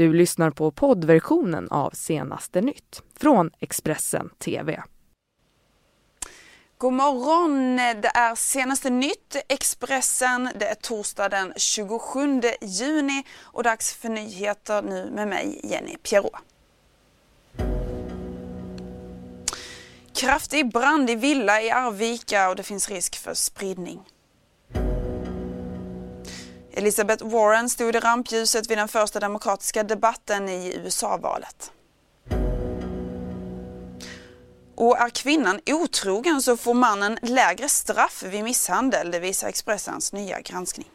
Du lyssnar på poddversionen av Senaste nytt från Expressen TV. God morgon! Det är senaste nytt, Expressen. Det är torsdag den 27 juni och dags för nyheter nu med mig, Jenny Pierrot. Kraftig brand i villa i Arvika och det finns risk för spridning. Elizabeth Warren stod i rampljuset vid den första demokratiska debatten i USA-valet. Och är kvinnan otrogen så får mannen lägre straff vid misshandel, det visar Expressens nya granskning.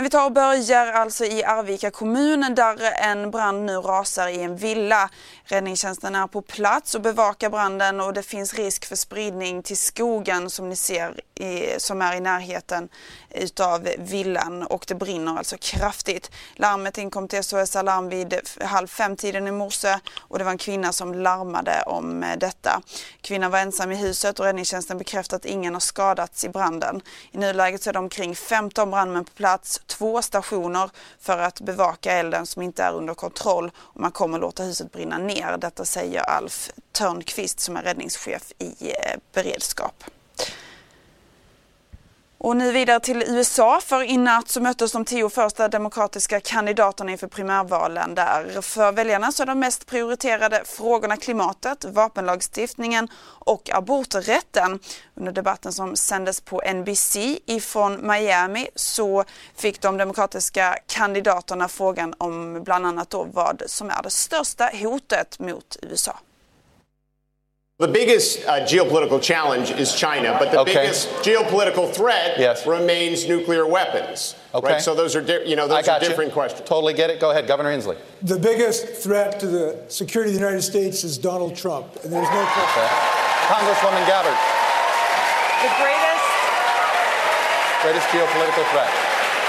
Men vi tar och börjar alltså i Arvika kommun där en brand nu rasar i en villa. Räddningstjänsten är på plats och bevakar branden och det finns risk för spridning till skogen som ni ser i, som är i närheten utav villan och det brinner alltså kraftigt. Larmet inkom till SOS Alarm vid halv fem-tiden i morse och det var en kvinna som larmade om detta. Kvinnan var ensam i huset och räddningstjänsten bekräftar att ingen har skadats i branden. I nuläget så är det omkring 15 brandmän på plats, två stationer för att bevaka elden som inte är under kontroll och man kommer låta huset brinna ner. Detta säger Alf Törnqvist som är räddningschef i eh, beredskap. Och nu vidare till USA, för i natt så möttes de tio första demokratiska kandidaterna inför primärvalen där. För väljarna så är de mest prioriterade frågorna klimatet, vapenlagstiftningen och aborträtten. Under debatten som sändes på NBC ifrån Miami så fick de demokratiska kandidaterna frågan om bland annat då vad som är det största hotet mot USA. The biggest uh, geopolitical challenge is China, but the okay. biggest geopolitical threat yes. remains nuclear weapons. Okay. Right? So those are, di- you know, those are different you. questions. Totally get it. Go ahead, Governor Inslee. The biggest threat to the security of the United States is Donald Trump, and there's no question. Okay. Congresswoman Gabbard. The greatest, greatest geopolitical threat.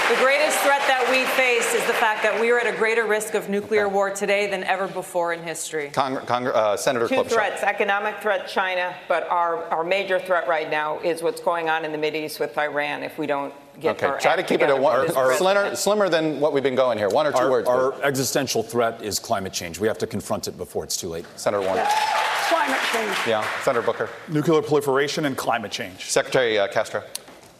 The greatest threat that we face is the fact that we are at a greater risk of nuclear war today than ever before in history. Cong- Cong- uh, Senator Two threats economic threat, China, but our, our major threat right now is what's going on in the Mideast with Iran if we don't get okay. our Try to keep it at one, or, slimmer, slimmer than what we've been going here. One or two our, words. Our please. existential threat is climate change. We have to confront it before it's too late. Senator Warner. Yeah. Climate change. Yeah. Senator Booker. Nuclear proliferation and climate change. Secretary uh, Castro.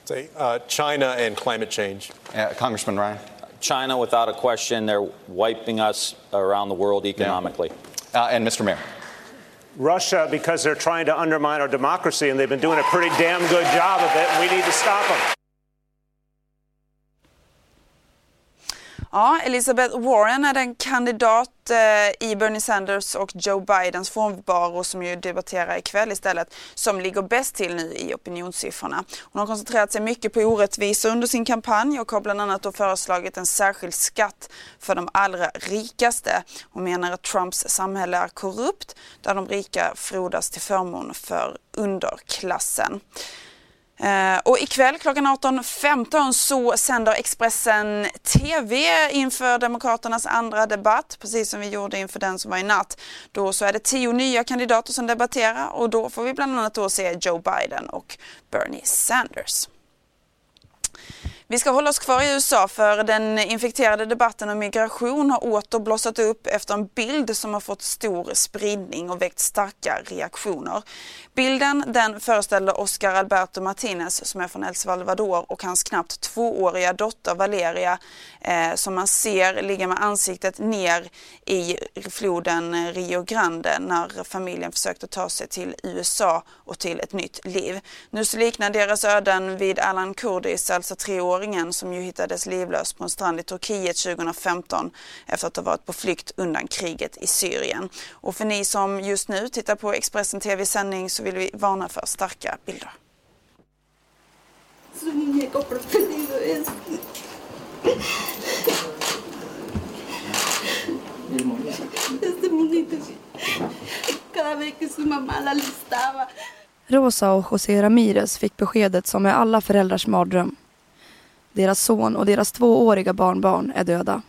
Say uh, China and climate change. Uh, Congressman Ryan. China, without a question, they're wiping us around the world economically. Yeah. Uh, and Mr. Mayor. Russia, because they're trying to undermine our democracy, and they've been doing a pretty damn good job of it, and we need to stop them. Ja, Elizabeth Warren är den kandidat eh, i Bernie Sanders och Joe Bidens frånvaro som ju debatterar ikväll istället som ligger bäst till nu i opinionssiffrorna. Hon har koncentrerat sig mycket på orättvisor under sin kampanj och har bland annat då föreslagit en särskild skatt för de allra rikaste. Hon menar att Trumps samhälle är korrupt där de rika frodas till förmån för underklassen. Eh, och ikväll klockan 18.15 så sänder Expressen TV inför Demokraternas andra debatt, precis som vi gjorde inför den som var i natt. Då så är det tio nya kandidater som debatterar och då får vi bland annat då se Joe Biden och Bernie Sanders. Vi ska hålla oss kvar i USA för den infekterade debatten om migration har åter blossat upp efter en bild som har fått stor spridning och väckt starka reaktioner. Bilden den föreställer Oscar Alberto Martinez som är från El Salvador och hans knappt tvååriga dotter Valeria eh, som man ser ligga med ansiktet ner i floden Rio Grande när familjen försökte ta sig till USA och till ett nytt liv. Nu så liknar deras öden vid Alan Kurdis, alltså treåringen som ju hittades livlös på en strand i Turkiet 2015 efter att ha varit på flykt undan kriget i Syrien. Och för ni som just nu tittar på Expressen TV-sändning så vill vi varna för starka bilder. Rosa och José Ramirez fick beskedet som är alla föräldrars mardröm. Deras son och deras tvååriga barnbarn är döda.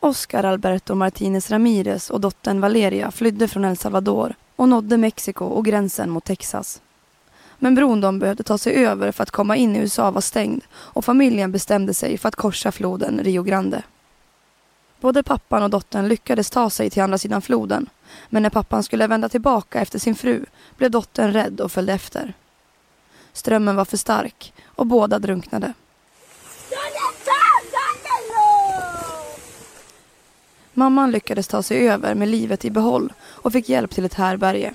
Oscar Alberto Martinez Ramirez och dottern Valeria flydde från El Salvador och nådde Mexiko och gränsen mot Texas. Men bron de behövde ta sig över för att komma in i USA var stängd och familjen bestämde sig för att korsa floden Rio Grande. Både pappan och dottern lyckades ta sig till andra sidan floden men när pappan skulle vända tillbaka efter sin fru blev dottern rädd och följde efter. Strömmen var för stark och båda drunknade. Mamman lyckades ta sig över med livet i behåll och fick hjälp till ett härberge.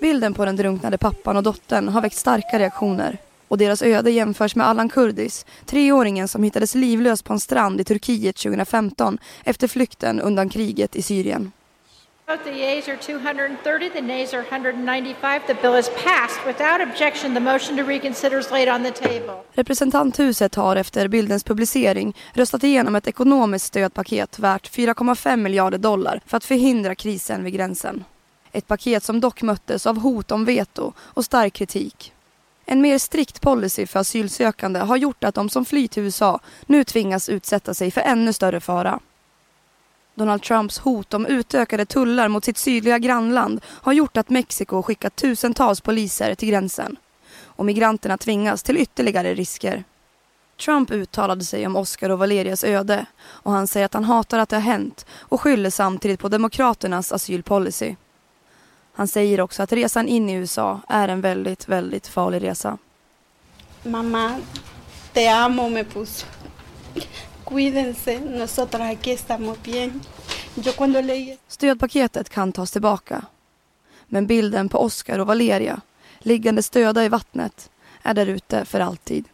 Bilden på den drunknade pappan och dottern har väckt starka reaktioner och deras öde jämförs med Allan Kurdis, treåringen som hittades livlös på en strand i Turkiet 2015 efter flykten undan kriget i Syrien. The yeas are 230, the nays are 195. The bill is passed without objection. The motion to reconsider is laid on the table. Representanthuset har efter bildens publicering röstat igenom ett ekonomiskt stödpaket värt 4,5 miljarder dollar för att förhindra krisen vid gränsen. Ett paket som dock möttes av hot om veto och stark kritik. En mer strikt policy för asylsökande har gjort att de som flyr till USA nu tvingas utsätta sig för ännu större fara. Donald Trumps hot om utökade tullar mot sitt sydliga grannland har gjort att Mexiko skickat tusentals poliser till gränsen. Och migranterna tvingas till ytterligare risker. Trump uttalade sig om Oscar och Valerias öde och han säger att han hatar att det har hänt och skyller samtidigt på Demokraternas asylpolicy. Han säger också att resan in i USA är en väldigt, väldigt farlig resa. Mamma, te amo, me puso. Cuídense, nosotros aquí estamos bien. Yo cuando leí... Stödpaketet kan tas tillbaka. Men bilden på Oscar och Valeria, liggande stöda i vattnet, är där ute för alltid.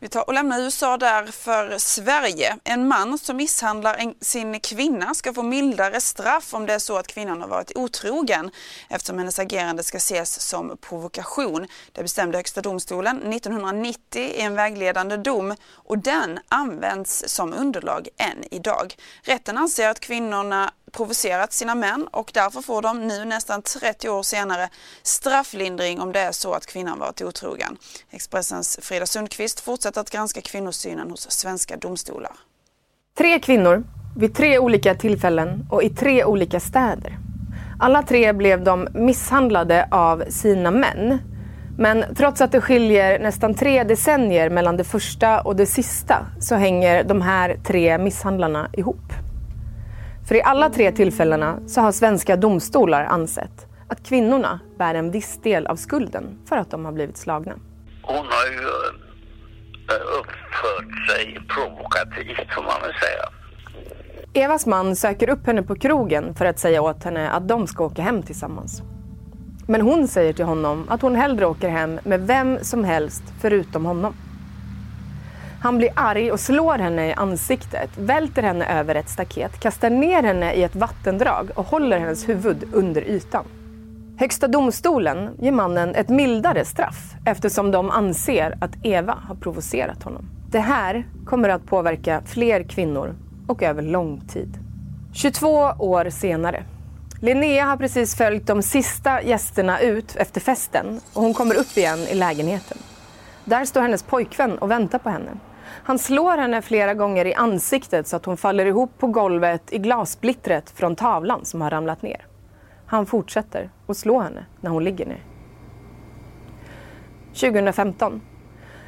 Vi tar och lämnar USA där för Sverige. En man som misshandlar en, sin kvinna ska få mildare straff om det är så att kvinnan har varit otrogen eftersom hennes agerande ska ses som provokation. Det bestämde Högsta domstolen 1990 i en vägledande dom och den används som underlag än idag. Rätten anser att kvinnorna provocerat sina män och därför får de nu nästan 30 år senare strafflindring om det är så att kvinnan varit otrogen. Expressens Frida Sundqvist fortsätter att granska kvinnosynen hos svenska domstolar. Tre kvinnor vid tre olika tillfällen och i tre olika städer. Alla tre blev de misshandlade av sina män. Men trots att det skiljer nästan tre decennier mellan det första och det sista så hänger de här tre misshandlarna ihop. För i alla tre tillfällena så har svenska domstolar ansett att kvinnorna bär en viss del av skulden för att de har blivit slagna. Hon har ju eh, uppfört sig provokativt får man väl säga. Evas man söker upp henne på krogen för att säga åt henne att de ska åka hem tillsammans. Men hon säger till honom att hon hellre åker hem med vem som helst förutom honom. Han blir arg och slår henne i ansiktet, välter henne över ett staket, kastar ner henne i ett vattendrag och håller hennes huvud under ytan. Högsta domstolen ger mannen ett mildare straff eftersom de anser att Eva har provocerat honom. Det här kommer att påverka fler kvinnor och över lång tid. 22 år senare. Linnea har precis följt de sista gästerna ut efter festen och hon kommer upp igen i lägenheten. Där står hennes pojkvän och väntar på henne. Han slår henne flera gånger i ansiktet så att hon faller ihop på golvet i glassplittret från tavlan som har ramlat ner. Han fortsätter att slå henne när hon ligger ner. 2015.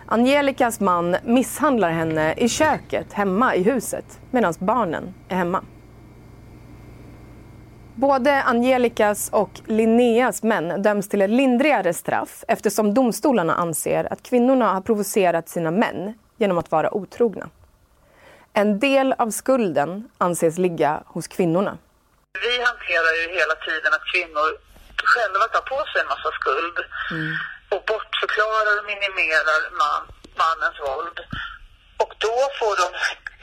Angelicas man misshandlar henne i köket hemma i huset medan barnen är hemma. Både Angelicas och Linneas män döms till ett lindrigare straff eftersom domstolarna anser att kvinnorna har provocerat sina män genom att vara otrogna. En del av skulden anses ligga hos kvinnorna. Vi hanterar ju hela tiden att kvinnor själva tar på sig en massa skuld mm. och bortförklarar och minimerar man, mannens våld. Och då får de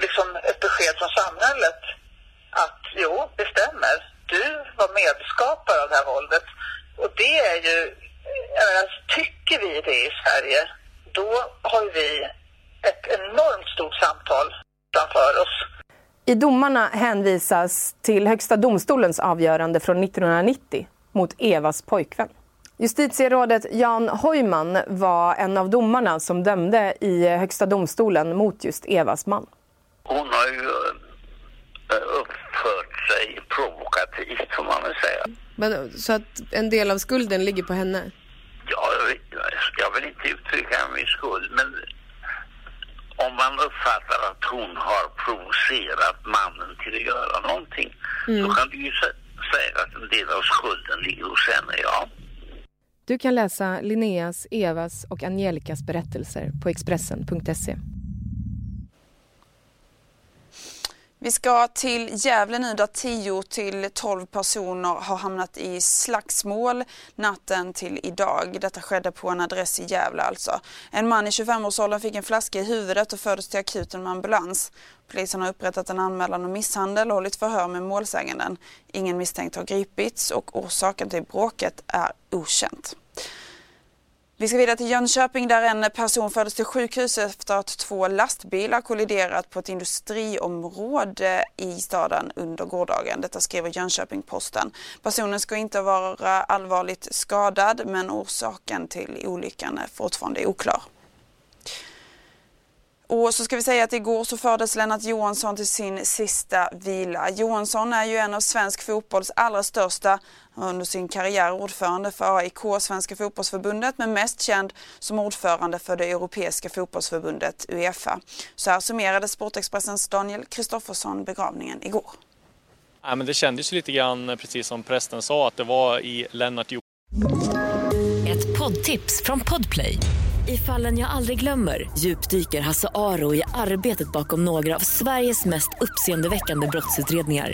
liksom ett besked från samhället att jo, det stämmer. Du var medskapare av det här våldet. Och det är ju, menar, tycker vi det i Sverige, då har vi ett enormt stort samtal framför oss. I domarna hänvisas till Högsta domstolens avgörande från 1990 mot Evas pojkvän. Justitierådet Jan Hojman var en av domarna som dömde i Högsta domstolen mot just Evas man. Hon har ju eh, uppfört sig provokativt Men, så att en del av skulden ligger på henne? Ja, jag vill inte uttrycka min skuld, men om man uppfattar att hon har provocerat mannen till att göra någonting, mm. då kan du ju säga att en del av skulden ligger hos henne, ja. Du kan läsa Linneas, Evas och Angelicas berättelser på Expressen.se. Vi ska till Gävle nu där 10 till 12 personer har hamnat i slagsmål natten till idag. Detta skedde på en adress i Gävle alltså. En man i 25-årsåldern fick en flaska i huvudet och fördes till akuten med ambulans. Polisen har upprättat en anmälan om misshandel och hållit förhör med målsäganden. Ingen misstänkt har gripits och orsaken till bråket är okänt. Vi ska vidare till Jönköping där en person fördes till sjukhus efter att två lastbilar kolliderat på ett industriområde i staden under gårdagen. Detta skriver Jönköping-Posten. Personen ska inte vara allvarligt skadad men orsaken till olyckan är fortfarande oklar. Och så ska vi säga att igår så fördes Lennart Johansson till sin sista vila. Johansson är ju en av svensk fotbolls allra största under sin karriär ordförande för AIK, Svenska fotbollsförbundet, men mest känd som ordförande för det europeiska fotbollsförbundet Uefa. Så här summerade Sportexpressens Daniel Kristoffersson begravningen igår. Ja, men det kändes lite grann, precis som prästen sa, att det var i Lennart Johansson. Ett poddtips från Podplay. I fallen jag aldrig glömmer djupdyker Hasse Aro i arbetet bakom några av Sveriges mest uppseendeväckande brottsutredningar